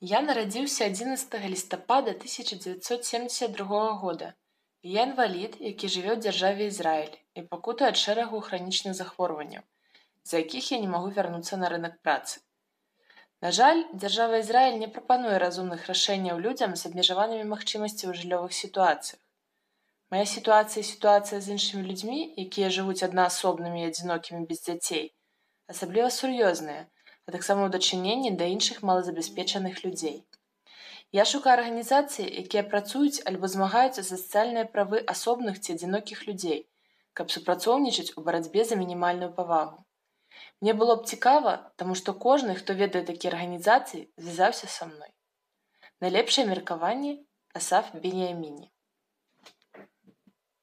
Я нарадзіўся 11 лістапада 1972 года. Я інвалід, які жыве ў дзяржаве Ізраіль і пакутаю ад шэрагу хранічных захворванняў, з-за якіх я не магу вярнуцца на рынок працы. На жаль, дзяржава Ізраіль не прапануе разумных рашэнняў людзям з абмежаванымі магчымасцямі ў жыллёвых сітуацыях. Мая сітуацыя і сітуацыя з іншымі людзьмі, якія жывуць аднаасобнымі і адзінокімі без дзяцей, асабліва сур'ёзныя, а таксама ў дачыненні да іншых малазабяспечаных людзей. Я шукаю арганізацыі, якія працуюць альбо змагаюцца за сацыяльныя правы асобных ці адзінокіх людзей, каб супрацоўнічаць у барацьбе за мінімальную павагу. Мне было б цікава, таму што кожны, хто ведае такія арганізацыі, звязаўся са мной. Найлепшае меркаванне асаф беніяміні